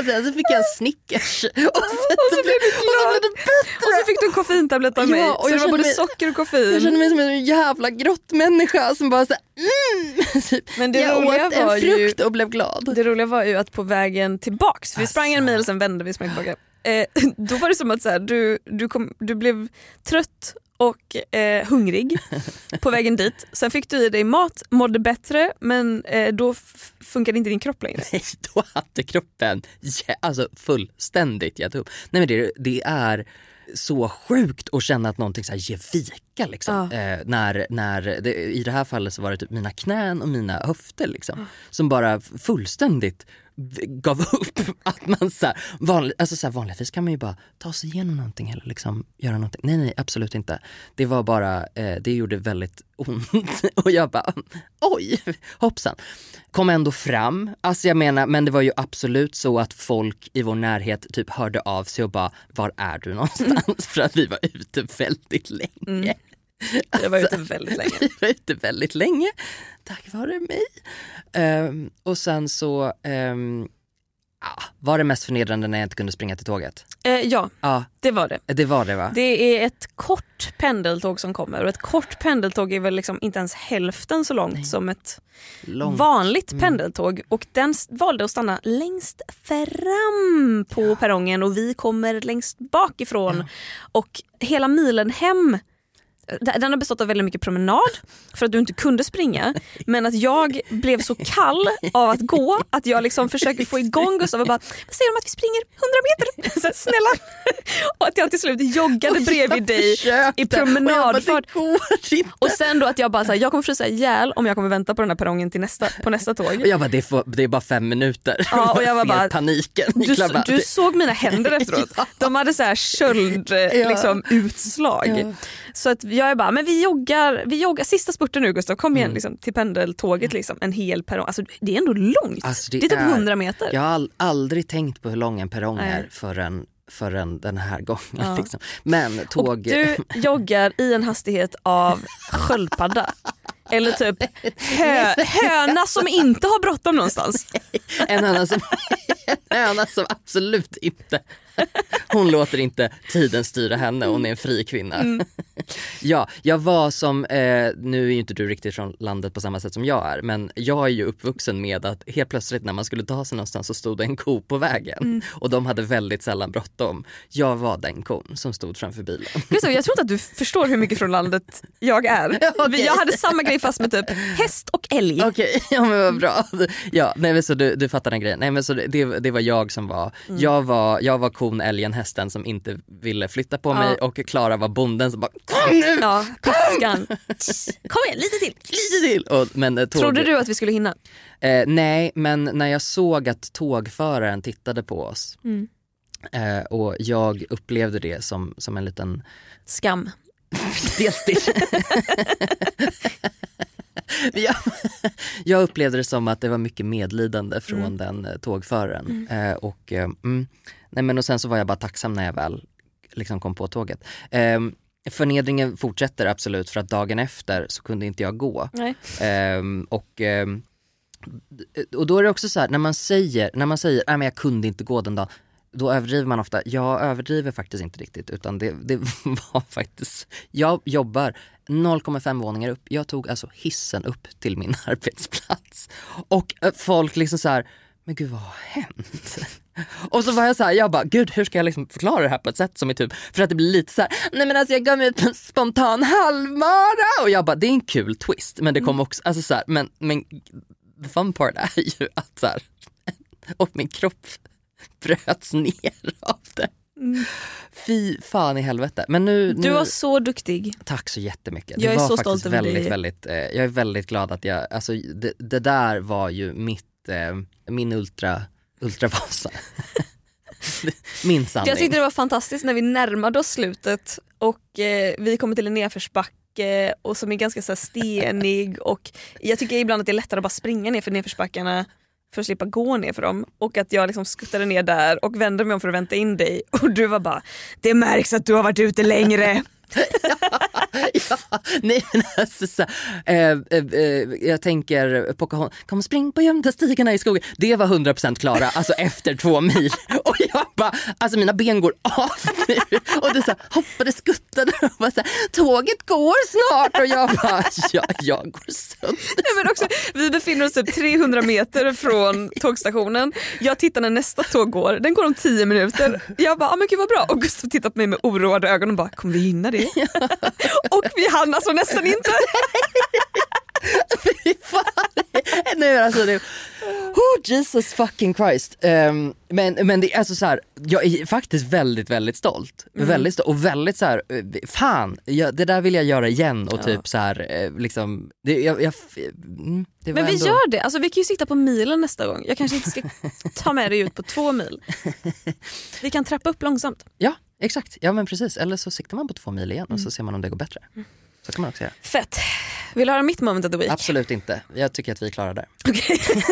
Och sen så fick jag en Snickers. Och sen, så, blev, och så blev det bättre.
Och så fick du en koffeintablett av
Ja,
mig.
och
så
jag
var både
mig-
socker och
Jag
koffein.
kände mig som en jävla grottmänniska som bara såhär mm. Typ,
Men det
jag
roliga
åt en
var ju-
frukt och blev glad.
Det roliga var ju att på vägen tillbaks, vi sprang en mil och sen vände vi sprang tillbaka. Eh, då var det som att så här, du, du, kom, du blev trött och eh, hungrig på vägen dit. Sen fick du i dig mat, mådde bättre men eh, då funkade inte din kropp längre.
Nej, då hade kroppen ja, alltså fullständigt gett upp. Nej men det, det är så sjukt att känna att någonting så här ger vika. Liksom. Eh, när, när det, I det här fallet så var det typ mina knän och mina höfter liksom, som bara fullständigt gav upp. Att man så här, vanlig, alltså så här, vanligtvis kan man ju bara ta sig igenom någonting eller liksom göra någonting. Nej nej absolut inte. Det var bara, eh, det gjorde väldigt ont. Och jag bara oj hoppsan. Kom ändå fram. Alltså jag menar men det var ju absolut så att folk i vår närhet typ hörde av sig och bara var är du någonstans? För att vi var ute väldigt länge. Mm.
Jag var ute väldigt länge.
Vi var ute väldigt länge, tack vare mig. Ehm, och sen så, ehm, Ah, var det mest förnedrande när jag inte kunde springa till tåget?
Eh, ja,
Ja,
det var det.
det var det va?
Det är ett kort pendeltåg som kommer och ett kort pendeltåg är väl liksom inte ens hälften så långt som ett
Långt.
vanligt pendeltåg och den valde att stanna längst fram på perrongen och vi kommer längst bakifrån. Och hela milen hem den har bestått av väldigt mycket promenad för att du inte kunde springa. Men att jag blev så kall av att gå att jag liksom försöker få igång Gustav och bara “vad säger om att vi springer 100 meter?” så snälla. Och att jag till slut joggade bredvid dig i promenadfart. Och sen då att jag bara så här, jag kommer frysa ihjäl om jag kommer vänta på den här perrongen till nästa, på nästa tåg.
Och jag bara, det är, för, det är bara fem minuter.
Ja, och jag var bara-
paniken.
Du, du såg mina händer efteråt. De hade så här köld liksom, utslag. Så att jag är bara, men vi joggar, vi joggar sista spurten nu Gustav, kom
Mm.
igen liksom, till pendeltåget. Liksom, en hel perrong. Alltså, det är ändå långt.
Alltså,
det, är typ 100 meter.
Jag har aldrig tänkt på hur lång en perrong
Nej.
är förrän, förrän den här gången.
Ja.
Liksom. Men
Och
tåg...
du joggar i en hastighet av sköldpadda. Eller typ hö, höna som inte har bråttom någonstans.
En höna som, en höna som absolut inte... Hon låter inte tiden styra henne, hon är en fri kvinna.
Mm.
Ja, jag var som, eh, nu är ju inte du riktigt från landet på samma sätt som jag är, men jag är ju uppvuxen med att helt plötsligt när man skulle ta sig någonstans så stod det en ko på vägen
Mm.
och de hade väldigt sällan bråttom. Jag var den kon som stod framför bilen.
Gustav, jag tror inte att du förstår hur mycket från landet jag är.
Okej.
Jag hade samma grej fast med typ häst och älg.
Okej, ja men vad bra. Ja, nej men så du, du fattar den grejen. Nej men så det, det, var jag som var,
Mm.
jag var, jag var kon, älgen, hästen som inte ville flytta på mig och Klara var bonden som bara kom nu,
Ja, piskan. Kom igen, lite till.
lite till. Och, men, eh, tåg,
Trodde du att vi skulle hinna?
Eh, nej, men när jag såg att tågföraren tittade på oss
Mm.
eh, och jag upplevde det som, som en liten
Skam.
Dels det. jag, jag upplevde det som att det var mycket medlidande från
Mm.
den eh, tågföraren. Eh, och, eh, mm, nej men och sen så var jag bara tacksam när jag väl liksom kom på tåget. Eh, förnedringen fortsätter absolut för att dagen efter så kunde inte jag gå. Ehm, och, ehm, och då är det också så här, när man säger, när man säger nej men jag kunde inte gå den dagen, då överdriver man ofta. Jag överdriver faktiskt inte riktigt utan det, det var faktiskt, jag jobbar 0,5 våningar upp. Jag tog alltså hissen upp till min arbetsplats. Och eh, folk liksom så här, men gud vad har hänt? Och så var jag så här, jag bara, gud hur ska jag liksom förklara det här på ett sätt som är typ, för att det blir lite så här, nej men alltså jag gav mig ut på en spontan halvmara och jag bara, det är en kul twist men det kom också, alltså så här, men, men the fun part är ju att så här, och min kropp bröts ner av det. Fy fan i helvete. Men nu, nu
Du var så duktig.
tack så jättemycket.
Jag
det
är
var
så stolt över
väldigt,
dig.
väldigt, eh, jag är väldigt glad att jag, alltså det, det där var ju mitt, eh, min ultra, ultravasa. min sanning.
Jag tyckte det var fantastiskt när vi närmade oss slutet och eh, vi kommer till en nedförsbacke och som är ganska så stenig och jag tycker ibland att det är lättare att bara springa ner för nedförsbackarna för att slippa gå ner för dem och att jag liksom skuttade ner där och vände mig om för att vänta in dig och du var bara “det märks att du har varit ute längre”.
ja, nej men alltså så, eh, eh, eh, jag tänker Pocahontas, kom spring på gömda stigarna i skogen. Det var 100% Klara, alltså efter två mil. Och jag bara, alltså mina ben går av nu. Och du så hoppade, skuttade och bara så här, tåget går snart. Och jag bara, ja, jag går sönder.
Nej, men också, vi befinner oss typ 300 meter från tågstationen. Jag tittar när nästa tåg går, den går om 10 minuter. Jag bara, ah, men gud vad bra. Och Gustav tittar på mig med oroade ögon och bara, kommer vi hinna det? och vi hann alltså nästan inte.
Fy fan. Nej, alltså det, oh, Jesus fucking Christ. Ehm, men, men det är alltså så här, jag är faktiskt väldigt, väldigt stolt. Väldigt stolt och väldigt så här, eh, fan, jag, det där vill jag göra igen och typ så här, eh, liksom, det, jag, jag, mm, det
Men vi
ändå,
gör det, alltså, vi kan ju sitta på milen nästa gång. Jag kanske inte ska ta med dig ut på två mil. Vi kan trappa upp långsamt.
Ja, exakt. Ja men precis. Eller så siktar man på två mil igen och så ser man om det går bättre. Så kan man också göra.
Fett. Vill du höra mitt moment of the week?
Absolut inte. Jag tycker att vi är klara där.
Okej.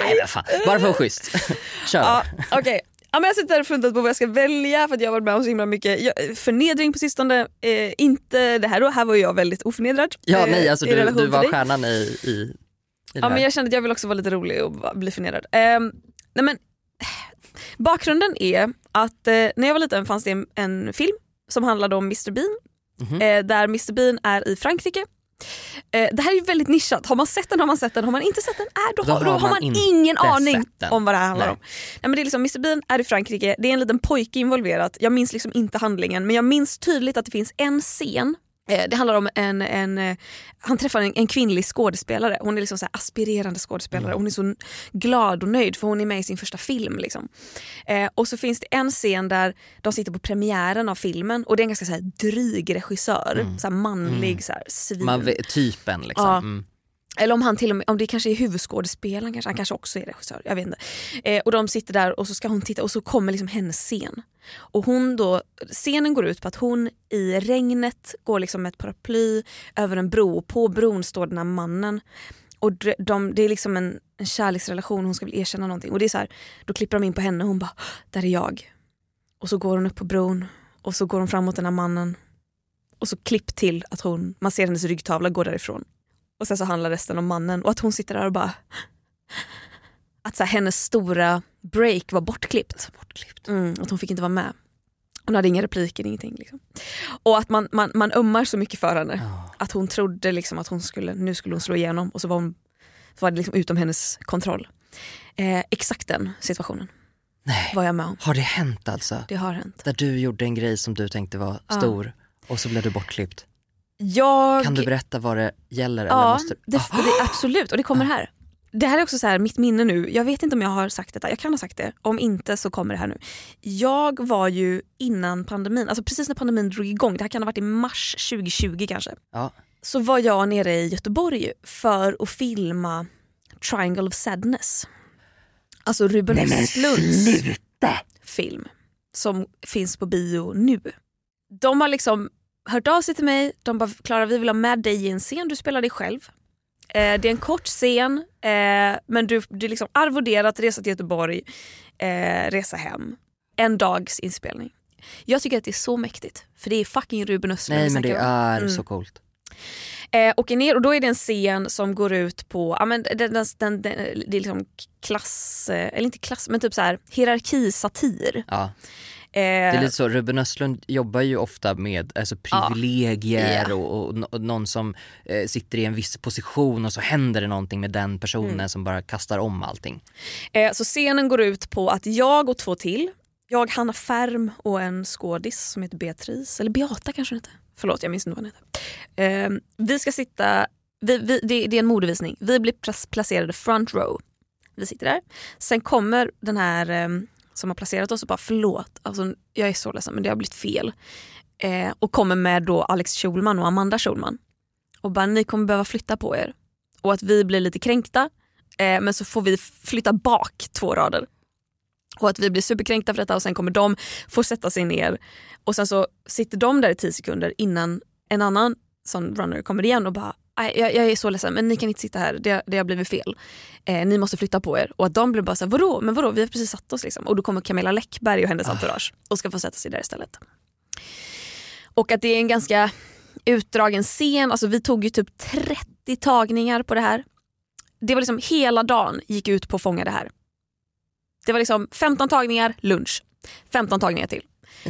Nej men fan, bara för att schysst. Kör.
Ja, okej. Ja, men jag sitter och funderar på vad jag ska välja för att jag har varit med om så himla mycket jag, förnedring på sistone. Eh, inte det här då, här var jag väldigt oförnedrad.
Ja
eh,
nej alltså
i
du, du var stjärnan i, i det
Ja,
där.
men jag kände att jag vill också vara lite rolig och bli förnedrad. Ehm, nej, men, bakgrunden är att eh, när jag var liten fanns det en, en film som handlade om Mr Bean.
Mhm.
Eh, där Mr Bean är i Frankrike. Eh, det här är väldigt nischat. Har man sett den har man sett den. Har man inte sett den äh, då,
Då
har, då
har man
man ingen aning om vad det här handlar
Nej.
om. Nej, men det är liksom, Mr Bean är i Frankrike, det är en liten pojke involverad. Jag minns liksom inte handlingen men jag minns tydligt att det finns en scen Eh, Det handlar om en, en eh, han träffar en, en kvinnlig skådespelare. Hon är liksom så aspirerande skådespelare. Hon är så glad och nöjd för hon är med i sin första film. Liksom. Eh, och så finns det en scen där de sitter på premiären av filmen och det är en ganska så här dryg regissör. Så här manlig, så här, svin.
Man typen liksom.
Ja.
Mm.
Eller om han till och med, om det kanske är huvudskådespelaren, kanske, han kanske också är regissör. Jag vet inte. Eh, och de sitter där och så ska hon titta och så kommer liksom hennes scen. Och hon då, scenen går ut på att hon i regnet går liksom med ett paraply över en bro och på bron står den här mannen. Och de, de, det är liksom en, en kärleksrelation, hon ska väl erkänna någonting. Och det är så här, då klipper de in på henne och hon bara, där är jag. Och så går hon upp på bron och så går hon fram mot den här mannen. Och så klipp till att hon, man ser hennes ryggtavla gå därifrån. Och sen så handlar resten om mannen och att hon sitter där och bara... Att så här, hennes stora break var bortklippt.
Bortklippt.
Mm, att hon fick inte vara med. Hon hade inga repliker, ingenting. Liksom. Och att man, man, man ömmar så mycket för henne.
Ja.
Att hon trodde liksom att hon skulle, nu skulle hon slå igenom och så var, hon, så var det liksom utom hennes kontroll. Eh, exakt den situationen
Nej.
var jag med om.
Har det hänt alltså?
Det har hänt.
Där du gjorde en grej som du tänkte var
Ja.
stor och så blev du bortklippt.
Jag...
Kan du berätta vad det gäller? eller
Ja,
måste...
det,
Ah.
det, absolut. Och det kommer här. Det här är också så här, mitt minne nu. Jag vet inte om jag har sagt detta. Jag kan ha sagt det. Om inte så kommer det här nu. Jag var ju innan pandemin, alltså precis när pandemin drog igång, det här kan ha varit i mars 2020 kanske.
Ja.
Så var jag nere i Göteborg för att filma Triangle of Sadness. Alltså Ruben Östlunds film som finns på bio nu. De har liksom hört av sig till mig. De bara “Klara vi vill ha med dig i en scen, du spelar dig själv”. Eh, det är en kort scen eh, men du, du är liksom arvoderat resa till Göteborg, eh, resa hem. En dags inspelning. Jag tycker att det är så mäktigt för det är fucking Ruben Östlund
Nej men det är
Mm.
så coolt.
Eh, åker ner och då är det en scen som går ut på, ja, men den, den, den, den, det är liksom klass, eh, eller inte klass men typ så här hierarkisatir.
Ja.
Eh,
Det är lite så, Ruben Östlund jobbar ju ofta med alltså, privilegier
Ja.
och, och, och någon som eh, sitter i en viss position och så händer det någonting med den personen
Mm.
som bara kastar om allting.
Eh, så scenen går ut på att jag och två till, jag, Hanna Färm och en skådis som heter Beatrice, eller Beata kanske hon heter. Förlåt jag minns inte vad hon heter. Eh, vi ska sitta, vi, vi, det, det är en modevisning, vi blir placerade front row. Vi sitter där. Sen kommer den här eh, som har placerat oss och bara förlåt, alltså, jag är så ledsen men det har blivit fel. Eh, och kommer med då Alex Schulman och Amanda Schulman. Och bara ni kommer behöva flytta på er. Och att vi blir lite kränkta Eh, men så får vi flytta bak två rader. Och att vi blir superkränkta för detta och sen kommer de få sätta sig ner. Och sen så sitter de där i tio sekunder innan en annan sån runner kommer igen och bara jag, jag är så ledsen men ni kan inte sitta här, det, det har blivit fel. Eh, ni måste flytta på er. Och att de blir bara såhär, vadå? Men vadå? Vi har precis satt oss liksom. Och då kommer Camilla Läckberg och hennes entourage och ska få sätta sig där istället. Och att det är en ganska utdragen scen, alltså vi tog ju typ 30 tagningar på det här det var liksom hela dagen gick ut på att fånga det här. Det var liksom 15 tagningar, lunch. 15 tagningar till.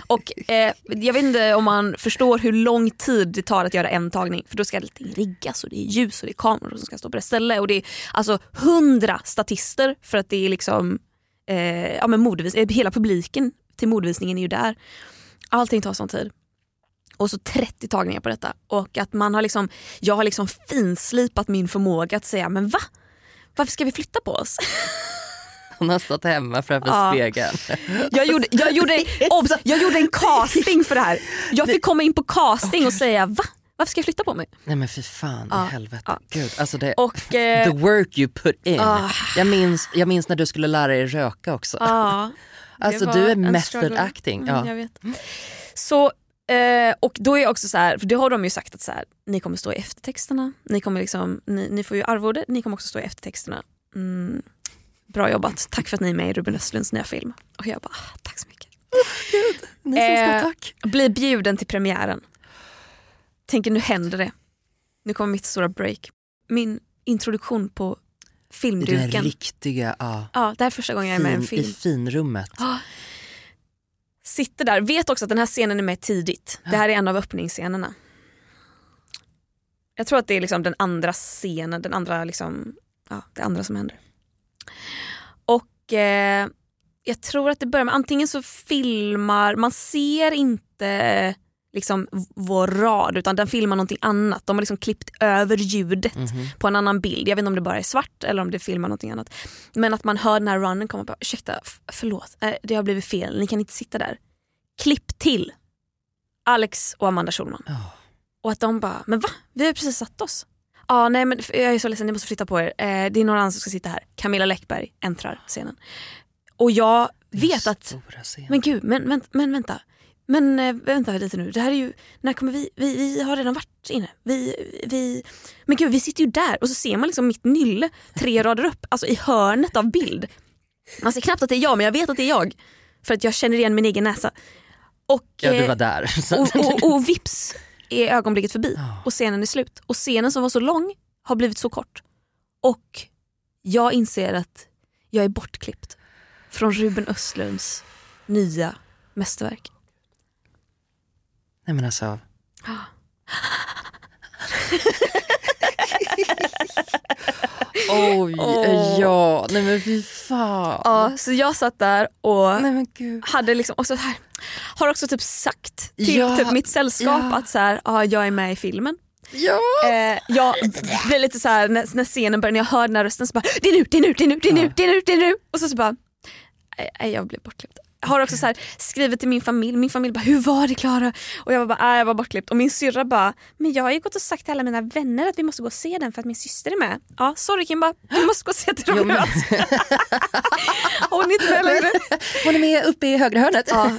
Och eh, Jag vet inte om man förstår hur lång tid det tar att göra en tagning. För då ska allting riggas och det är ljus och det är kameror som ska stå på rätt ställe. Och det är alltså 100 statister för att det är liksom eh, ja, men modvis, eh, hela publiken till modevisningen är ju där. Allting tar sån tid. Och så 30 tagningar på detta. Och att man har liksom, jag har liksom finslipat min förmåga att säga men va? Varför ska vi flytta på oss?
Hon har stått hemma framför
Ja.
spegeln.
Jag gjorde, jag, gjorde, obs, jag gjorde en casting för det här. Jag fick komma in på casting och säga va? Varför ska jag flytta på mig?
Nej men fy fan
Ja,
i helvete.
ja.
Gud, alltså det,
Och, eh,
the work you put in.
Ah.
Jag, minns, jag minns när du skulle lära dig röka också.
ja, det
alltså du är method
struggle.
acting.
Mm,
Ja.
jag vet. Så, eh, och då är jag också så här, för det har de ju sagt att så här, ni kommer stå i eftertexterna, ni, kommer liksom, ni, ni får ju arvode, ni kommer också stå i eftertexterna. Mm, bra jobbat, tack för att ni är med i Ruben Östlunds nya film. Och jag bara, ah, tack så mycket.
Ni som ska
Eh,
tack.
Blir bjuden till premiären. Tänker nu händer det. Nu kommer mitt stora break. Min introduktion på
Den
filmduken.
riktiga, ja.
Ja, det här är första gången jag är med i en
Fin, I
film.
finrummet.
Sitter där, vet också att den här scenen är med tidigt. Det här är en av öppningsscenerna. Jag tror att det är liksom den andra scenen, den andra liksom, ja, det andra som händer. Och eh, jag tror att det börjar med, antingen så filmar, man ser inte liksom vår rad utan den filmar någonting annat. De har liksom klippt över ljudet på en annan bild. Jag vet inte om det bara är svart eller om det filmar någonting annat. Men att man hör den här runnen komma och bara ursäkta, förlåt, eh, det har blivit fel, ni kan inte sitta där. Klipp till Alex och Amanda Schulman. Och att de bara, men va? Vi har precis satt oss. Ja, nej men jag är så ledsen, ni måste flytta på er. Eh, det är några andra som ska sitta här. Camilla Läckberg äntrar scenen. Och jag vet att men gud, men, men, men vänta. Men eh, vänta lite nu, det här är ju, när kommer vi, vi, vi har redan varit inne. Vi, vi, men gud vi sitter ju där och så ser man liksom mitt nylle tre rader upp, alltså i hörnet av bild. Man ser knappt att det är jag men jag vet att det är jag. För att jag känner igen min egen näsa. Och,
Ja, du
eh,
var där.
Och, och, och vips är ögonblicket förbi och scenen är slut. Och scenen som var så lång har blivit så kort. Och jag inser att jag är bortklippt från Ruben Östlunds nya mästerverk.
Nej men alltså. Oj, ja. Nej men fy fan.
Ja, så jag satt där och
Nej
hade liksom också här, har också typ sagt till
Ja,
typ mitt sällskap
ja.
att så här, ja, jag är med i filmen.
Ja.
Eh, jag blir lite så här, när, när scenen börjar, när jag hör den här rösten så bara det är nu, det är nu, det är nu, det är nu, det är nu, det är nu. Och så, så bara, nej, jag blev bortklippt. Har också så här, skrivit till min familj, min familj bara hur var det Klara? Och jag var bara nej jag var bortklippt och min syrra bara men jag har ju gått och sagt till alla mina vänner att vi måste gå och se den för att min syster är med. Ja sorry Kimba, du måste gå och se till dem nu. Hon är inte med längre.
Hon är med uppe i högra hörnet.
Ja.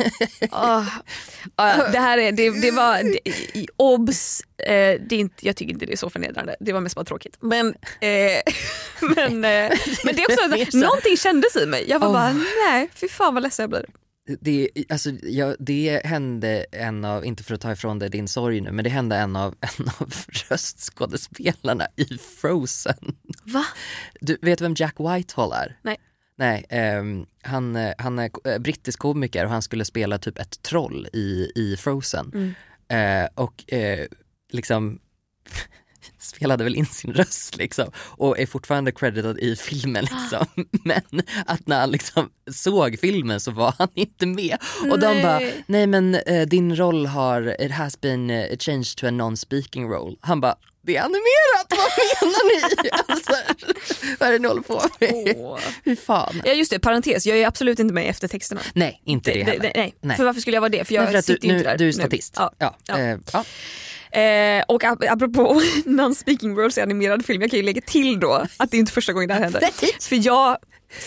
Ja. Ja, det här är, det, det var, det, obs, eh, det är inte, jag tycker inte det är så förnedrande, det var mest bara tråkigt. Men, eh, men, eh, men det är också, någonting kändes i mig. Jag var
Oh.
bara nej, fy fan vad ledsen jag blir.
Det, alltså, ja, det hände en av, inte för att ta ifrån dig din sorg nu, men det hände en av, en av röstskådespelarna i Frozen.
Va?
Du vet vem Jack Whitehall är?
Nej.
Nej, ehm, han, han är eh, brittisk komiker och han skulle spela typ ett troll i, i Frozen. Eh, och eh, liksom spelade väl in sin röst liksom och är fortfarande credited i filmen liksom. Men att när han liksom såg filmen så var han inte med. Och de
Nej.
bara, nej men eh, din roll har, it has been eh, changed to a non-speaking role. Han bara, det är animerat, vad menar ni? Alltså, vad är det ni håller på med? Fy fan.
Ja just det, parentes, jag är absolut inte med i eftertexterna.
Nej, inte det, heller.
nej. För varför skulle jag vara det? För jag
Nej, för att du,
sitter
nu,
inte där
du är
nu.
statist.
Ja.
Ja.
Ja.
Eh, ja.
Eh, och ap- apropå non-speaking roles i animerad film, jag kan ju lägga till då att det är inte första gången det här händer.
Nej.
För jag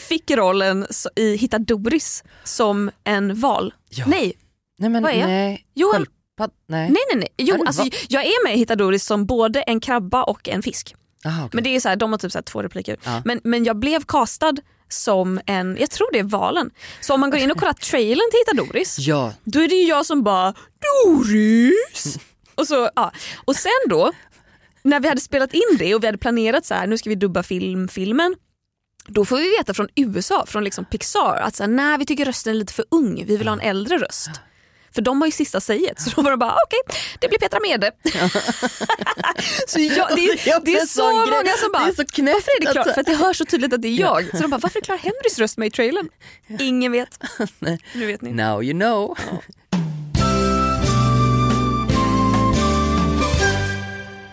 fick rollen i Hitta Doris som en val.
Ja.
Nej,
Nej men
Vad är jag?
nej. Sköldpadd- Nej.
nej, nej. nej. Jo, alltså, jag är med i Hitta Doris som både en krabba och en fisk.
Aha, okej.
Men det är så här, de har typ så två repliker.
Ja.
Men, men jag blev castad som en, jag tror det är valen. Så om man går in och kollar trailern till Hitta Doris,
Ja,
då är det ju jag som bara Doris! Och, så, ja. och sen då, när vi hade spelat in det och vi hade planerat så här, nu ska vi dubba film, filmen. Då får vi veta från USA, från liksom Pixar, att så här, nej vi tycker rösten är lite för ung, vi vill ha en äldre röst. För de har ju sista säget, så då var de bara okej, det blir Petra Mede. så jag, det,
Ja,
är, det är så många som bara,
Det är så knäppt
varför är det klart? För att det hörs så tydligt att det är jag. Så de bara, varför är Clara Henrys röst med i trailern? Ingen vet. Nu vet ni.
now you know.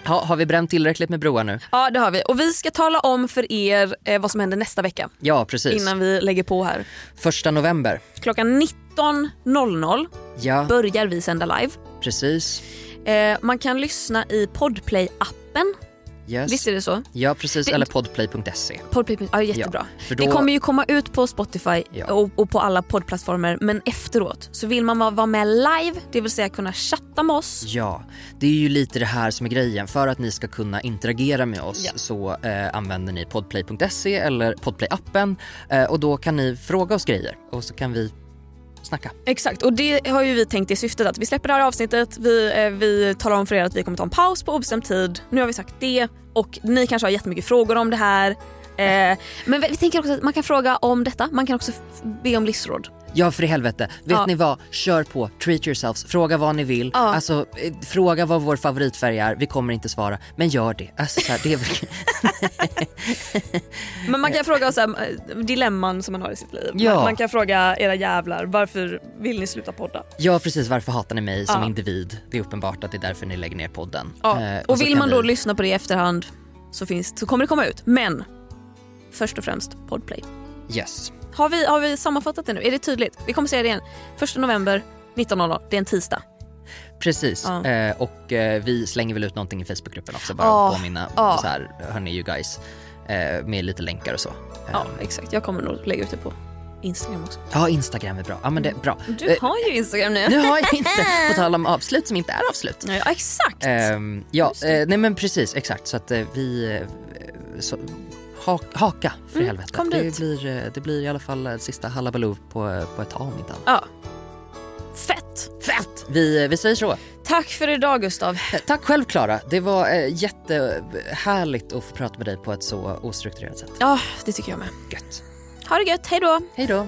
Ha, har vi bränt tillräckligt med broar nu?
Ja det har vi. Och vi ska tala om för er eh, vad som händer nästa vecka.
Ja, precis.
Innan vi lägger på här.
Första november.
Klockan 19.00
Ja,
börjar vi sända live.
precis.
Eh, man kan lyssna i Podplay-appen.
Yes.
Visst är det så?
Ja, precis.
Det-
Eller podplay.se.
Podplay, ja, jättebra.
Ja, då-
Det kommer ju komma ut på Spotify
Ja.
och, och på alla poddplattformar men efteråt så vill man vara med live, det vill säga kunna chatta med oss.
Ja, det är ju lite det här som är grejen. För att ni ska kunna interagera med oss
Ja.
så eh, använder ni podplay.se eller podplay-appen eh, och då kan ni fråga oss grejer och så kan vi snacka.
Exakt och det har ju vi tänkt i syftet att vi släpper det här avsnittet, vi, eh, vi talar om för er att vi kommer ta en paus på obestämd tid. Nu har vi sagt det och ni kanske har jättemycket frågor om det här. Eh, men vi tänker också att man kan fråga om detta. Man kan också be om livsråd.
Ja för i helvete, vet
Ja.
ni vad? Kör på, treat yourselves, fråga vad ni vill.
Ja.
Alltså eh, fråga vad vår favoritfärg är, vi kommer inte svara. Men gör det. Alltså, så här, det är väl...
Men man kan fråga så här, eh, dilemman som man har i sitt liv.
Ja.
Man, man kan fråga era jävlar, varför vill ni sluta podda?
ja precis, varför hatar ni mig som
Ja.
individ? Det är uppenbart att det är därför ni lägger ner podden.
Ja.
Eh,
och
så
vill man då
vi-
lyssna på det i efterhand så, finns, så kommer det komma ut. Men först och främst Podplay.
Yes.
Har vi, har vi sammanfattat det nu? Är det tydligt? Vi kommer säga det igen. 1 november 19.00, det är en tisdag.
Precis,
Ja.
eh, och eh, vi slänger väl ut någonting i Facebookgruppen också bara
Ja.
att påminna.
Ja.
Så här, hörni you guys, eh, med lite länkar och så.
Ja,
Eh,
exakt. Jag kommer nog lägga ut det på Instagram också.
ja, Instagram är bra. Ja men det är bra.
Du
Eh,
har ju Instagram nu.
nu har jag inte, på tal om avslut som inte är avslut.
Ja, exakt.
Ehm, ja, eh, nej men precis, exakt. Så att vi... Så, ha, haka för
Mm,
helvete. det,
dit.
blir, eh, det blir i alla fall eh, sista Hallabaloo på, på ett tag om inte annat.
Ja. Fett.
Fett! Vi, vi säger så.
Tack för idag Gustav.
Eh, Tack själv Klara. Det var eh, jättehärligt att få prata med dig på ett så ostrukturerat sätt.
Ja, det tycker jag med.
Gött.
Ha det gött, hej då.
Hej då.